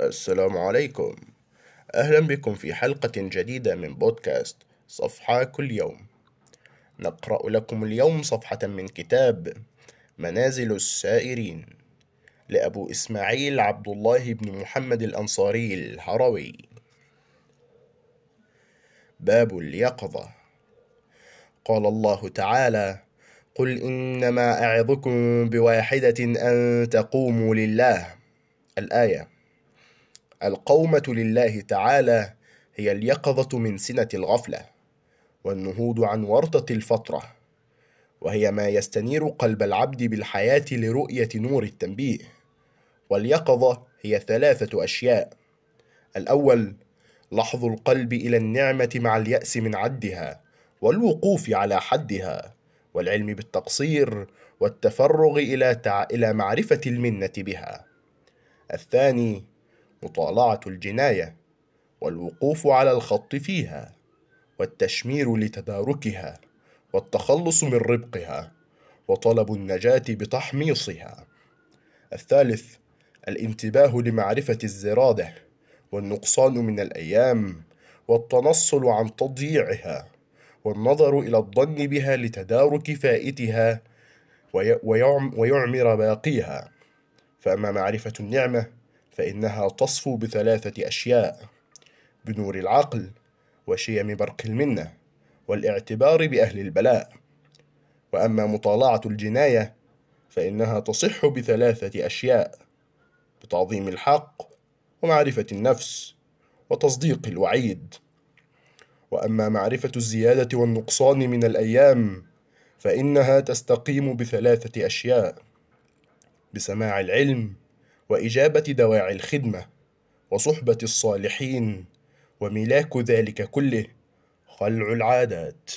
السلام عليكم. أهلا بكم في حلقة جديدة من بودكاست صفحة كل يوم. نقرأ لكم اليوم صفحة من كتاب منازل السائرين لأبو إسماعيل عبد الله بن محمد الأنصاري الهروي. باب اليقظة. قال الله تعالى قل إنما أعظكم بواحدة أن تقوموا لله. الآية القومة لله تعالى هي اليقظة من سنة الغفلة والنهوض عن ورطة الفترة وهي ما يستنير قلب العبد بالحياة لرؤية نور التنبيه. واليقظة هي ثلاثة أشياء. الأول لحظ القلب إلى النعمة مع اليأس من عدها والوقوف على حدها والعلم بالتقصير والتفرغ إلى تع... إلى معرفة المنة بها. الثاني مطالعة الجناية والوقوف على الخط فيها والتشمير لتداركها والتخلص من ربقها وطلب النجاة بتحميصها. الثالث الانتباه لمعرفة الزرادة والنقصان من الأيام والتنصل عن تضييعها والنظر إلى الظن بها لتدارك فائتها ويعمر باقيها. فأما معرفة النعمة فإنها تصفو بثلاثة أشياء بنور العقل وشيم برق المنة والاعتبار بأهل البلاء. وأما مطالعة الجناية فإنها تصح بثلاثة أشياء بتعظيم الحق ومعرفة النفس وتصديق الوعيد. وأما معرفة الزيادة والنقصان من الأيام فإنها تستقيم بثلاثة أشياء بسماع العلم وإجابة دواعي الخدمة وصحبة الصالحين وملاك ذلك كله خلع العادات.